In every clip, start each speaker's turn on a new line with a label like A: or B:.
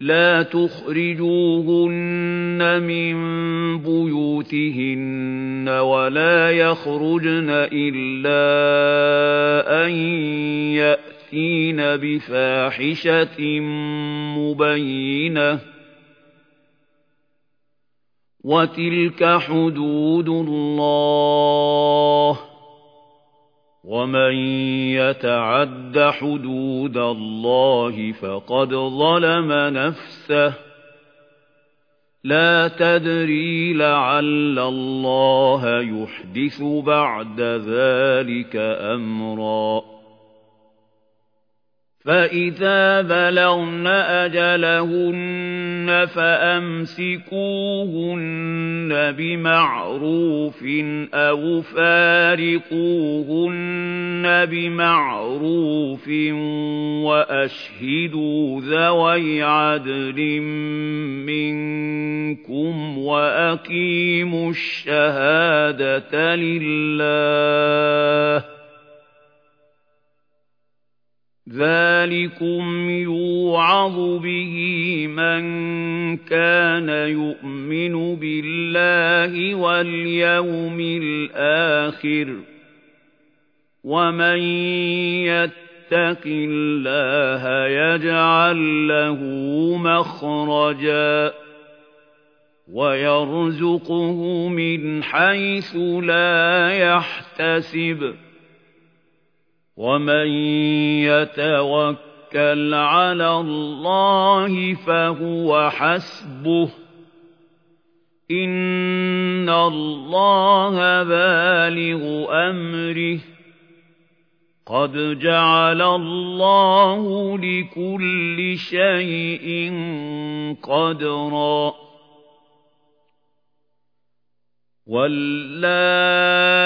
A: لا تخرجوهن من بيوتهن ولا يخرجن إلا أن يأتين بفاحشة مبينة وتلك حدود الله وَمَن يَتَعَدَّ حُدُودَ اللَّهِ فَقَدْ ظَلَمَ نَفْسَهُ لا تدري لعل الله يحدث بعد ذلك أمرًا فَإِذَا بَلَغْنَ أَجَلَهُنَّ فَأَمْسِكُوهُنَّ بِمَعْرُوفٍ أَوْ فَارِقُوهُنَّ بِمَعْرُوفٍ وَأَشْهِدُوا ذَوَيْ عَدْلٍ مِنْكُمْ وَأَقِيمُوا الشَّهَادَةَ لِلَّهِ ذَلِكُمْ يُوعَظُ بِهِ مَن كَانَ يُؤْمِنُ بِاللَّهِ وَالْيَوْمِ الْآخِرِ وَمَن يَتَّقِ اللَّهَ يَجْعَل لَّهُ مَخْرَجًا وَيَرْزُقْهُ مِنْ حَيْثُ لَا يَحْتَسِبُ ومن يتوكل على الله فهو حسبه إن الله بالغ أمره قد جعل الله لكل شيء قدرا واللائي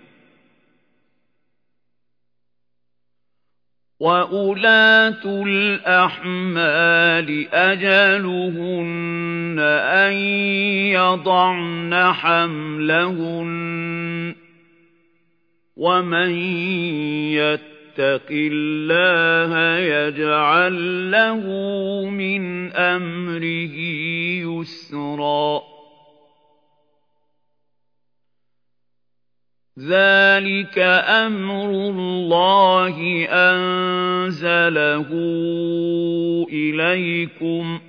A: وَأُولَاتُ الْأَحْمَالِ أَجَلُهُنَّ أَن يَضَعْنَ حَمْلَهُنَّ وَمَن يَتَّقِ اللَّهَ يَجْعَل لَّهُ مِنْ أَمْرِهِ يُسْرًا ذلك أمر الله أنزله إليكم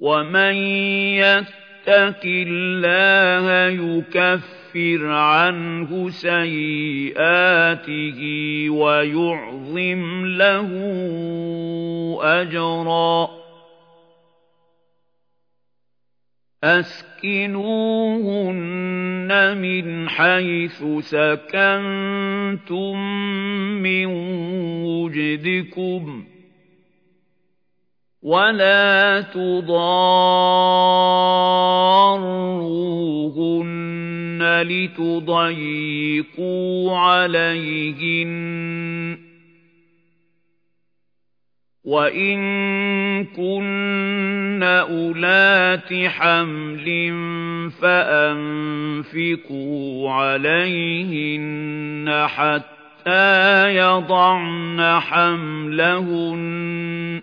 A: ومن يتق الله يكفر عنه سيئاته ويعظم له أجراً أسكنوهن من حيث سكنتم من وجدكم ولا تضاروهن لتضيقوا عليهن وَإِن كُنَّ أُولَاتِ حَمْلٍ فَأَنفِقُوا عَلَيْهِنَّ حَتَّى يَضَعْنَ حَمْلَهُنَّ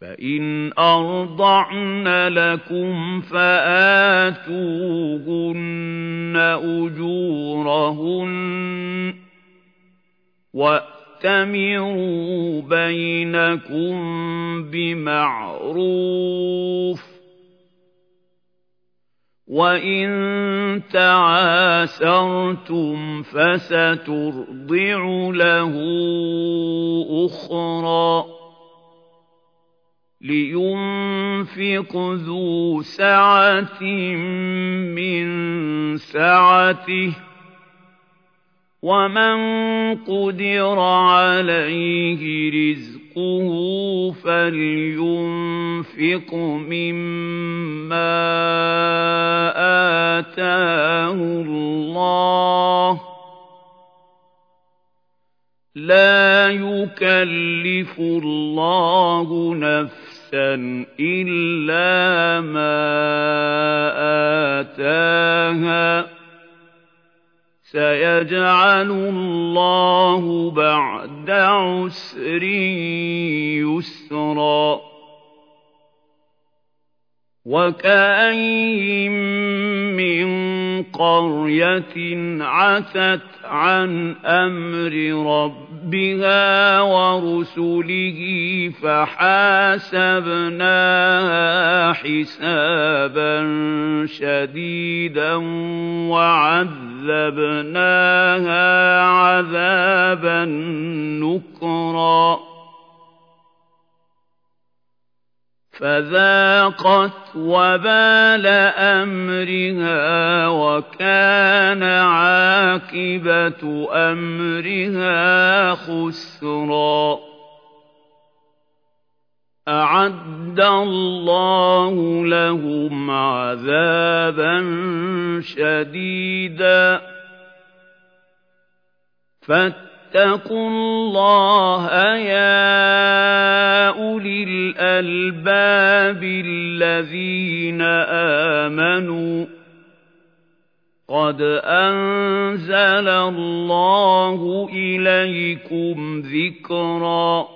A: فَإِنْ أَرْضَعْنَ لَكُمْ فَآتُوهُنَّ أُجُورَهُنَّ وَأْتُوهُنَّ فَأْتَمِرُوا بَيْنَكُمْ بِمَعْرُوفٍ وَإِن تَعَاسَرْتُمْ فَسَتُرْضِعُ لَهُ أُخْرَى لينفق ذو سعة من سعته ومن قدر عليه رزقه فلينفق مما آتاه الله لا يكلف الله نفسا إلا ما آتاها سيجعل الله بعد عسر يسرا وكأين من قرية عتت عن أمر ربها ورسله فحاسبناها حسابا شديدا وعذبناها عذابا نكرا فذاقت وبال أمرها وكان عاقبة أمرها خسرا أعد الله لهم عذابا شديدا فاتقوا الله يا الْأَلْبَابِ الَّذِينَ آمَنُوا قَدْ أَنزَلَ اللَّهُ إِلَيْكُمْ ذِكْرًا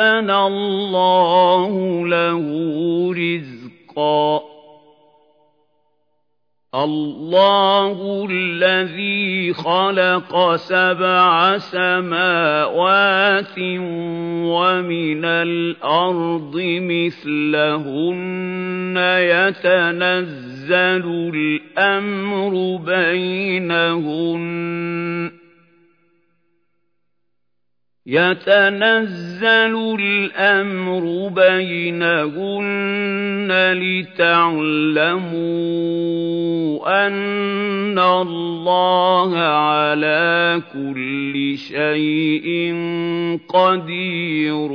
A: أَحْسَنَ اللَّهُ لَهُ رِزْقًا الله الذي خلق سبع سماوات ومن الأرض مثلهن يتنزل الأمر بينهن يتنزل الأمر بينهن لتعلموا أن الله على كل شيء قدير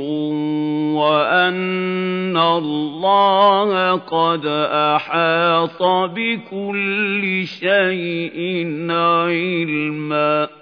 A: وأن الله قد أحاط بكل شيء علمًا